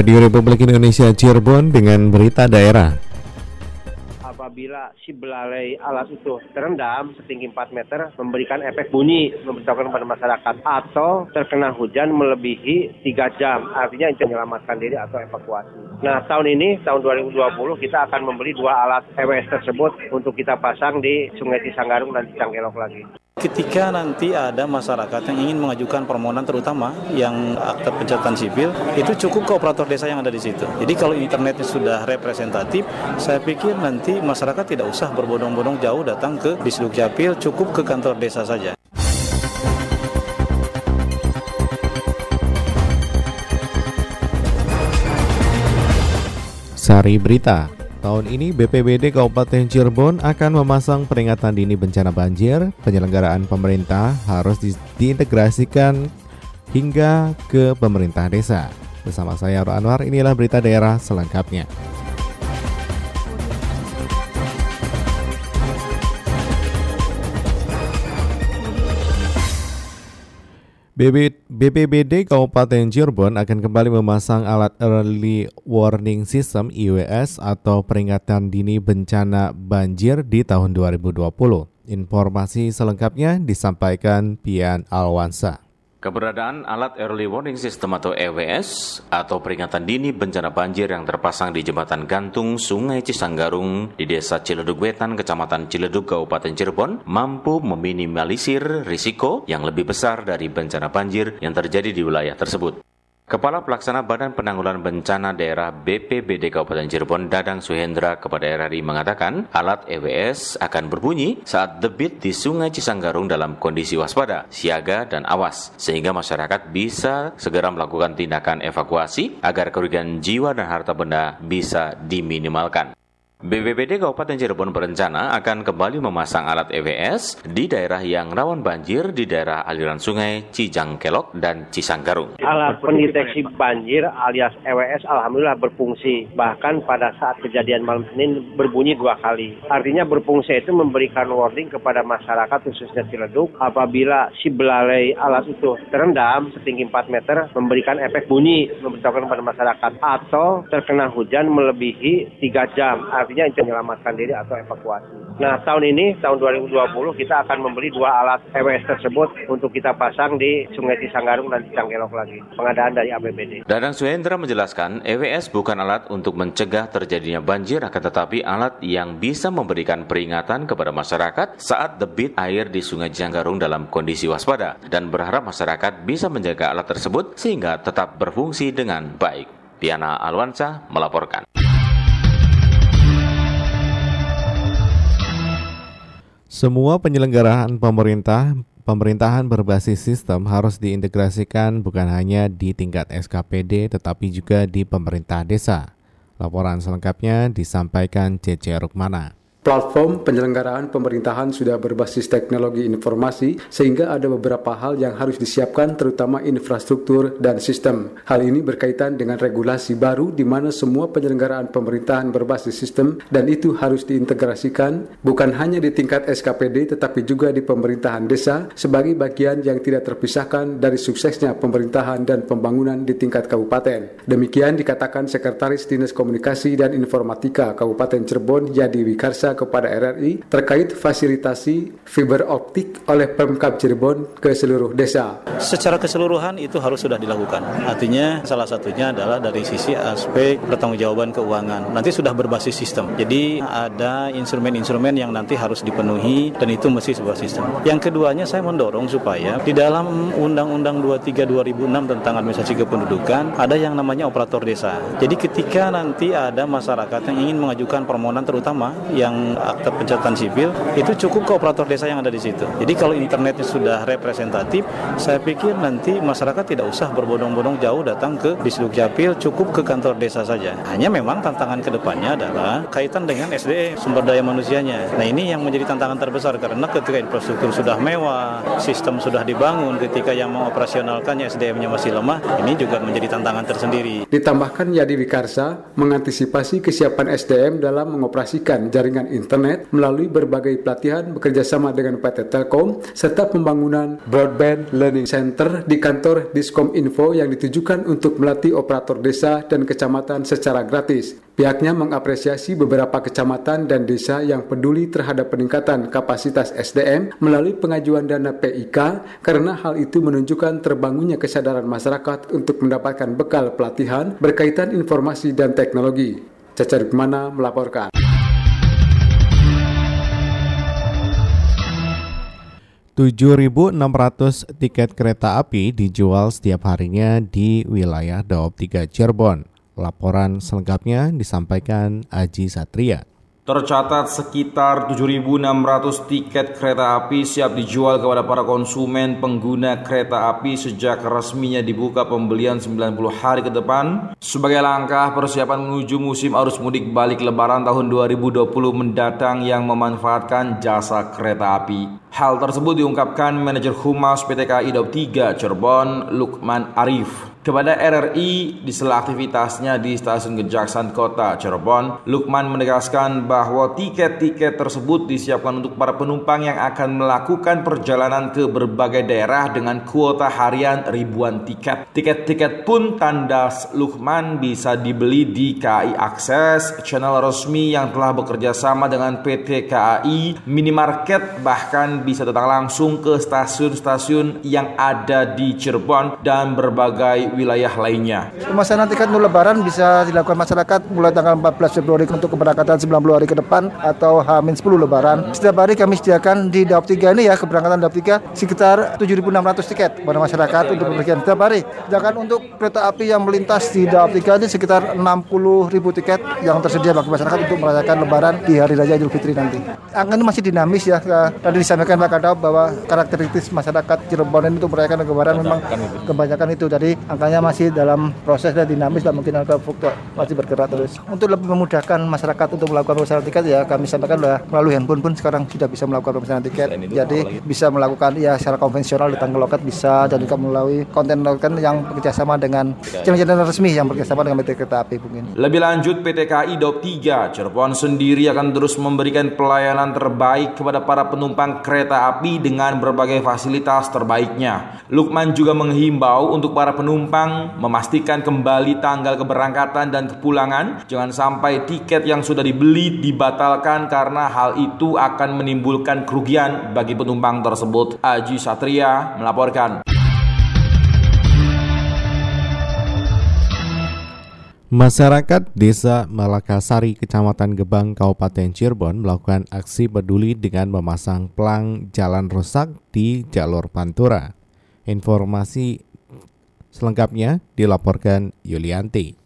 Radio Republik Indonesia Cirebon dengan berita daerah. Apabila si belalai alat itu terendam setinggi 4 meter memberikan efek bunyi memberitahukan kepada masyarakat atau terkena hujan melebihi 3 jam artinya itu menyelamatkan diri atau evakuasi. Nah tahun ini tahun 2020 kita akan membeli dua alat EWS tersebut untuk kita pasang di Sungai Cisanggarung dan Cisangkelok lagi. Ketika nanti ada masyarakat yang ingin mengajukan permohonan terutama yang akte pencatatan sipil, itu cukup ke operator desa yang ada di situ. Jadi kalau internetnya sudah representatif, saya pikir nanti masyarakat tidak usah berbondong-bondong jauh datang ke Disduk Capil, cukup ke kantor desa saja. Sari Berita Tahun ini BPBD Kabupaten Cirebon akan memasang peringatan dini bencana banjir. Penyelenggaraan pemerintah harus di diintegrasikan hingga ke pemerintah desa. Bersama saya Aro Anwar, inilah berita daerah selengkapnya. BPBD Kabupaten Cirebon akan kembali memasang alat Early Warning System (IWS) atau peringatan dini bencana banjir di tahun 2020. Informasi selengkapnya disampaikan Pian Alwansa. Keberadaan alat Early Warning System atau EWS atau peringatan dini bencana banjir yang terpasang di jembatan gantung Sungai Cisanggarung di Desa Ciledug Wetan, Kecamatan Ciledug, Kabupaten Cirebon mampu meminimalisir risiko yang lebih besar dari bencana banjir yang terjadi di wilayah tersebut. Kepala Pelaksana Badan Penanggulangan Bencana Daerah BPBD Kabupaten Cirebon Dadang Suhendra kepada RRI mengatakan alat EWS akan berbunyi saat debit di Sungai Cisanggarung dalam kondisi waspada, siaga, dan awas sehingga masyarakat bisa segera melakukan tindakan evakuasi agar kerugian jiwa dan harta benda bisa diminimalkan. BPBD Kabupaten Cirebon berencana akan kembali memasang alat EWS di daerah yang rawan banjir di daerah aliran sungai Cijangkelok dan Cisanggarung. Alat pendeteksi banjir alias EWS alhamdulillah berfungsi. Bahkan pada saat kejadian malam Senin berbunyi dua kali. Artinya berfungsi itu memberikan warning kepada masyarakat khususnya Ciledug apabila si belalai alat itu terendam setinggi 4 meter memberikan efek bunyi memberitahukan kepada masyarakat atau terkena hujan melebihi 3 jam artinya menyelamatkan diri atau evakuasi. Nah, tahun ini, tahun 2020, kita akan membeli dua alat EWS tersebut untuk kita pasang di Sungai Cisanggarung dan Cisangkelok lagi. Pengadaan dari APBD. Dadang Suhendra menjelaskan, EWS bukan alat untuk mencegah terjadinya banjir, akan tetapi alat yang bisa memberikan peringatan kepada masyarakat saat debit air di Sungai Cisanggarung dalam kondisi waspada dan berharap masyarakat bisa menjaga alat tersebut sehingga tetap berfungsi dengan baik. Diana Alwansa melaporkan. Semua penyelenggaraan pemerintah pemerintahan berbasis sistem harus diintegrasikan bukan hanya di tingkat SKPD tetapi juga di pemerintah desa. Laporan selengkapnya disampaikan Cece Rukmana. Platform penyelenggaraan pemerintahan sudah berbasis teknologi informasi sehingga ada beberapa hal yang harus disiapkan terutama infrastruktur dan sistem. Hal ini berkaitan dengan regulasi baru di mana semua penyelenggaraan pemerintahan berbasis sistem dan itu harus diintegrasikan bukan hanya di tingkat SKPD tetapi juga di pemerintahan desa sebagai bagian yang tidak terpisahkan dari suksesnya pemerintahan dan pembangunan di tingkat kabupaten. Demikian dikatakan Sekretaris Dinas Komunikasi dan Informatika Kabupaten Cirebon Yadi Wikarsa kepada RRI terkait fasilitasi fiber optik oleh Pemkab Cirebon ke seluruh desa. Secara keseluruhan itu harus sudah dilakukan. Artinya salah satunya adalah dari sisi aspek pertanggungjawaban keuangan. Nanti sudah berbasis sistem. Jadi ada instrumen-instrumen yang nanti harus dipenuhi dan itu mesti sebuah sistem. Yang keduanya saya mendorong supaya di dalam Undang-Undang 23 2006 tentang administrasi kependudukan ada yang namanya operator desa. Jadi ketika nanti ada masyarakat yang ingin mengajukan permohonan terutama yang akte pencatatan sipil itu cukup ke operator desa yang ada di situ. Jadi kalau internetnya sudah representatif, saya pikir nanti masyarakat tidak usah berbondong-bondong jauh datang ke Disduk Capil, cukup ke kantor desa saja. Hanya memang tantangan ke depannya adalah kaitan dengan SDE, sumber daya manusianya. Nah ini yang menjadi tantangan terbesar karena ketika infrastruktur sudah mewah, sistem sudah dibangun, ketika yang mengoperasionalkannya SDM-nya masih lemah, ini juga menjadi tantangan tersendiri. Ditambahkan Yadi Wikarsa mengantisipasi kesiapan SDM dalam mengoperasikan jaringan internet melalui berbagai pelatihan bekerjasama dengan PT Telkom serta pembangunan Broadband Learning Center di kantor Diskom Info yang ditujukan untuk melatih operator desa dan kecamatan secara gratis. Pihaknya mengapresiasi beberapa kecamatan dan desa yang peduli terhadap peningkatan kapasitas SDM melalui pengajuan dana PIK karena hal itu menunjukkan terbangunnya kesadaran masyarakat untuk mendapatkan bekal pelatihan berkaitan informasi dan teknologi. Cacar Gimana melaporkan. Ratus tiket kereta api dijual setiap harinya di wilayah Daop 3 Cirebon. Laporan selengkapnya disampaikan Aji Satria. Tercatat sekitar 7.600 tiket kereta api siap dijual kepada para konsumen pengguna kereta api sejak resminya dibuka pembelian 90 hari ke depan sebagai langkah persiapan menuju musim arus mudik balik lebaran tahun 2020 mendatang yang memanfaatkan jasa kereta api. Hal tersebut diungkapkan manajer Humas PT KAI Daup 3 Cirebon, Lukman Arif kepada RRI di sela aktivitasnya di Stasiun Kejaksan Kota Cirebon, Lukman menegaskan bahwa tiket-tiket tersebut disiapkan untuk para penumpang yang akan melakukan perjalanan ke berbagai daerah dengan kuota harian ribuan tiket. Tiket-tiket pun tandas Lukman bisa dibeli di KAI Akses, channel resmi yang telah bekerja sama dengan PT KAI, minimarket, bahkan bisa datang langsung ke stasiun-stasiun yang ada di Cirebon dan berbagai wilayah lainnya. Pemesanan tiket untuk lebaran bisa dilakukan masyarakat mulai tanggal 14 Februari untuk keberangkatan 90 hari ke depan atau H-10 lebaran. Setiap hari kami sediakan di Daop 3 ini ya keberangkatan Daop 3 sekitar 7.600 tiket kepada masyarakat untuk bepergian setiap hari. Sedangkan untuk kereta api yang melintas di Daop 3 ini sekitar 60.000 tiket yang tersedia bagi masyarakat untuk merayakan lebaran di hari raya Idul Fitri nanti. Angka ini masih dinamis ya. Tadi disampaikan Pak Kadau bahwa karakteristik masyarakat Cirebon ini untuk merayakan lebaran memang kebanyakan itu. Jadi angkanya masih dalam proses dan dinamis dan mungkin angka masih bergerak terus. Untuk lebih memudahkan masyarakat untuk melakukan pemesanan tiket ya kami sampaikan bahwa melalui handphone pun sekarang sudah bisa melakukan pemesanan tiket. Jadi bisa melakukan ya secara konvensional datang ke loket bisa dan juga melalui konten loket yang bekerjasama dengan channel-channel resmi yang bekerjasama dengan PT Kereta Api mungkin. Lebih lanjut PT KAI Daup 3 Cirebon sendiri akan terus memberikan pelayanan terbaik kepada para penumpang kereta api dengan berbagai fasilitas terbaiknya. Lukman juga menghimbau untuk para penumpang memastikan kembali tanggal keberangkatan dan kepulangan. Jangan sampai tiket yang sudah dibeli dibatalkan karena hal itu akan menimbulkan kerugian bagi penumpang tersebut. Aji Satria melaporkan. Masyarakat Desa Malakasari, Kecamatan Gebang, Kabupaten Cirebon melakukan aksi peduli dengan memasang pelang jalan rusak di jalur Pantura. Informasi Selengkapnya dilaporkan Yulianti.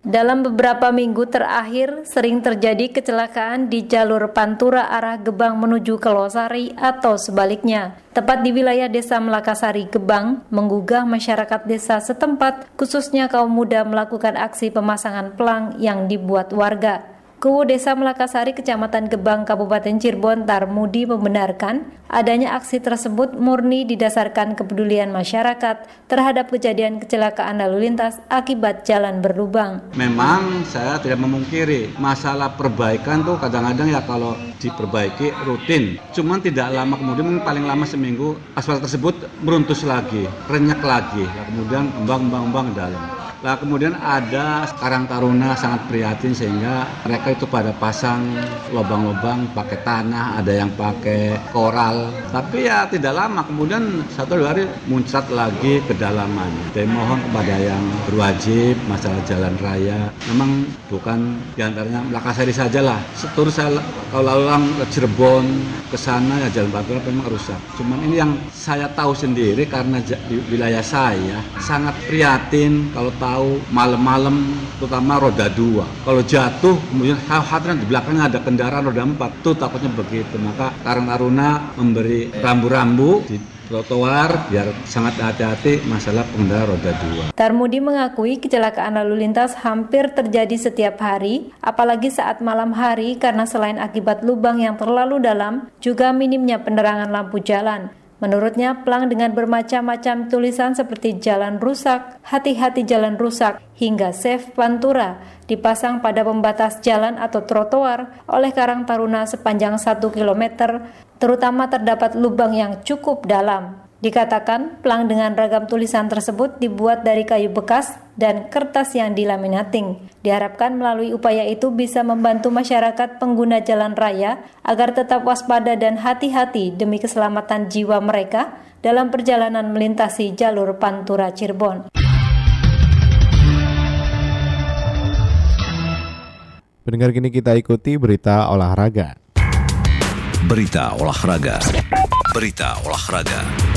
Dalam beberapa minggu terakhir, sering terjadi kecelakaan di jalur Pantura arah Gebang menuju ke Losari atau sebaliknya. Tepat di wilayah desa Melakasari, Gebang, menggugah masyarakat desa setempat, khususnya kaum muda melakukan aksi pemasangan pelang yang dibuat warga. Kuwu Desa Melakasari, Kecamatan Gebang, Kabupaten Cirebon, Tarmudi membenarkan adanya aksi tersebut murni didasarkan kepedulian masyarakat terhadap kejadian kecelakaan lalu lintas akibat jalan berlubang. Memang saya tidak memungkiri masalah perbaikan tuh kadang-kadang ya kalau diperbaiki rutin. Cuman tidak lama kemudian paling lama seminggu aspal tersebut meruntus lagi, renyek lagi, kemudian embang-embang-embang dalam. Lah kemudian ada Karang Taruna sangat prihatin sehingga mereka itu pada pasang lubang-lubang pakai tanah, ada yang pakai koral. Tapi ya tidak lama kemudian satu dua hari muncrat lagi kedalamannya. Saya mohon kepada yang berwajib masalah jalan raya, memang bukan di antaranya Lakasari saja lah. Setur saya kalau lalu ke Cirebon ke sana ya jalan Pantura memang rusak. Cuman ini yang saya tahu sendiri karena wilayah saya sangat prihatin kalau tahu malam-malam terutama roda dua. Kalau jatuh kemudian khawatir di belakangnya ada kendaraan roda empat. Itu takutnya begitu. Maka Karang Taruna memberi rambu-rambu di trotoar biar sangat hati-hati masalah pengendara roda dua. Tarmudi mengakui kecelakaan lalu lintas hampir terjadi setiap hari, apalagi saat malam hari karena selain akibat lubang yang terlalu dalam, juga minimnya penerangan lampu jalan. Menurutnya, plang dengan bermacam-macam tulisan seperti jalan rusak, hati-hati jalan rusak, hingga save Pantura dipasang pada pembatas jalan atau trotoar oleh Karang Taruna sepanjang 1 km, terutama terdapat lubang yang cukup dalam. Dikatakan, plang dengan ragam tulisan tersebut dibuat dari kayu bekas dan kertas yang dilaminating. Diharapkan melalui upaya itu bisa membantu masyarakat pengguna jalan raya agar tetap waspada dan hati-hati demi keselamatan jiwa mereka dalam perjalanan melintasi jalur Pantura Cirebon. Pendengar kini kita ikuti berita olahraga. Berita olahraga. Berita olahraga.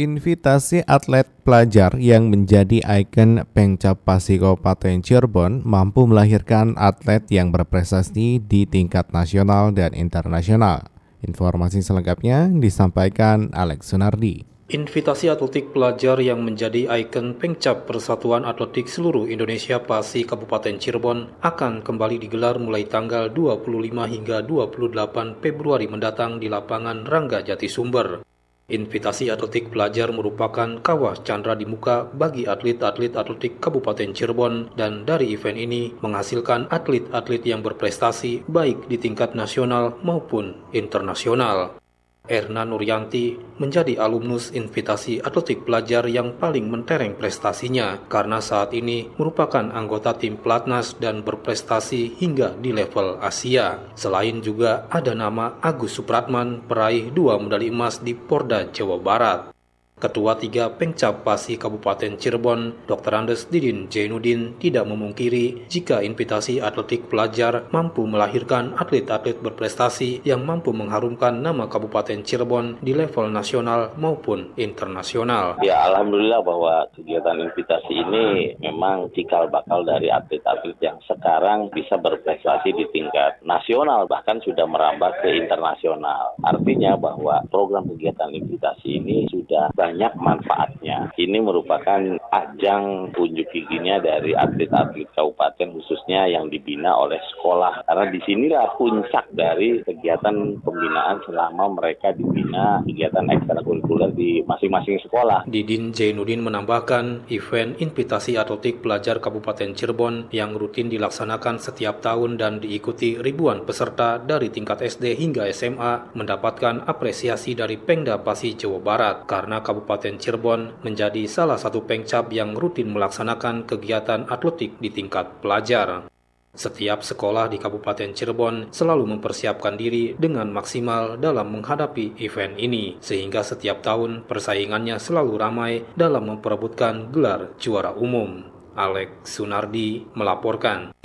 Invitasi atlet pelajar yang menjadi ikon Pengcap Pasi Kabupaten Cirebon mampu melahirkan atlet yang berprestasi di tingkat nasional dan internasional. Informasi selengkapnya disampaikan Alex Sunardi. Invitasi atletik pelajar yang menjadi ikon Pengcap Persatuan Atletik Seluruh Indonesia PASI Kabupaten Cirebon akan kembali digelar mulai tanggal 25 hingga 28 Februari mendatang di lapangan Rangga Jati Sumber. Invitasi atletik pelajar merupakan kawah chandra di muka bagi atlet-atlet atletik Kabupaten Cirebon dan dari event ini menghasilkan atlet-atlet yang berprestasi baik di tingkat nasional maupun internasional. Erna Nuryanti menjadi alumnus invitasi atletik pelajar yang paling mentereng prestasinya karena saat ini merupakan anggota tim pelatnas dan berprestasi hingga di level Asia. Selain juga ada nama Agus Supratman peraih dua medali emas di Porda Jawa Barat. Ketua tiga Pengcap Pasi Kabupaten Cirebon, Dr. Andes Didin Jainuddin tidak memungkiri jika invitasi atletik pelajar mampu melahirkan atlet-atlet berprestasi yang mampu mengharumkan nama Kabupaten Cirebon di level nasional maupun internasional. Ya, Alhamdulillah bahwa kegiatan invitasi ini memang cikal bakal dari atlet-atlet yang sekarang bisa berprestasi di tingkat nasional, bahkan sudah merambah ke internasional. Artinya bahwa program kegiatan invitasi ini sudah Banyak. Ini merupakan ajang unjuk giginya dari atlet-atlet kabupaten khususnya yang dibina oleh sekolah. Karena di sinilah puncak dari kegiatan pembinaan selama mereka dibina kegiatan ekstrakurikuler di masing-masing sekolah. Didin Jainuddin menambahkan event invitasi atletik pelajar Kabupaten Cirebon yang rutin dilaksanakan setiap tahun dan diikuti ribuan peserta dari tingkat SD hingga SMA mendapatkan apresiasi dari Pengda Pasi Jawa Barat karena Kabupaten Cirebon menjadi salah satu pengcap yang rutin melaksanakan kegiatan atletik di tingkat pelajar. Setiap sekolah di Kabupaten Cirebon selalu mempersiapkan diri dengan maksimal dalam menghadapi event ini, sehingga setiap tahun persaingannya selalu ramai dalam memperebutkan gelar juara umum. Alex Sunardi melaporkan.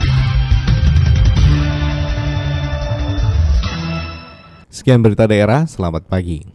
Sekian berita daerah, selamat pagi.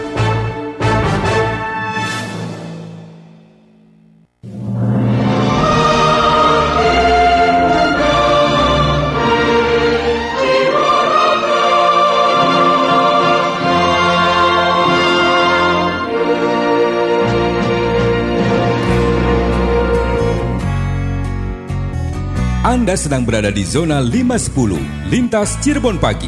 Anda sedang berada di zona 510, lintas Cirebon pagi.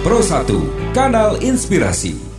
Pro 1, kanal inspirasi.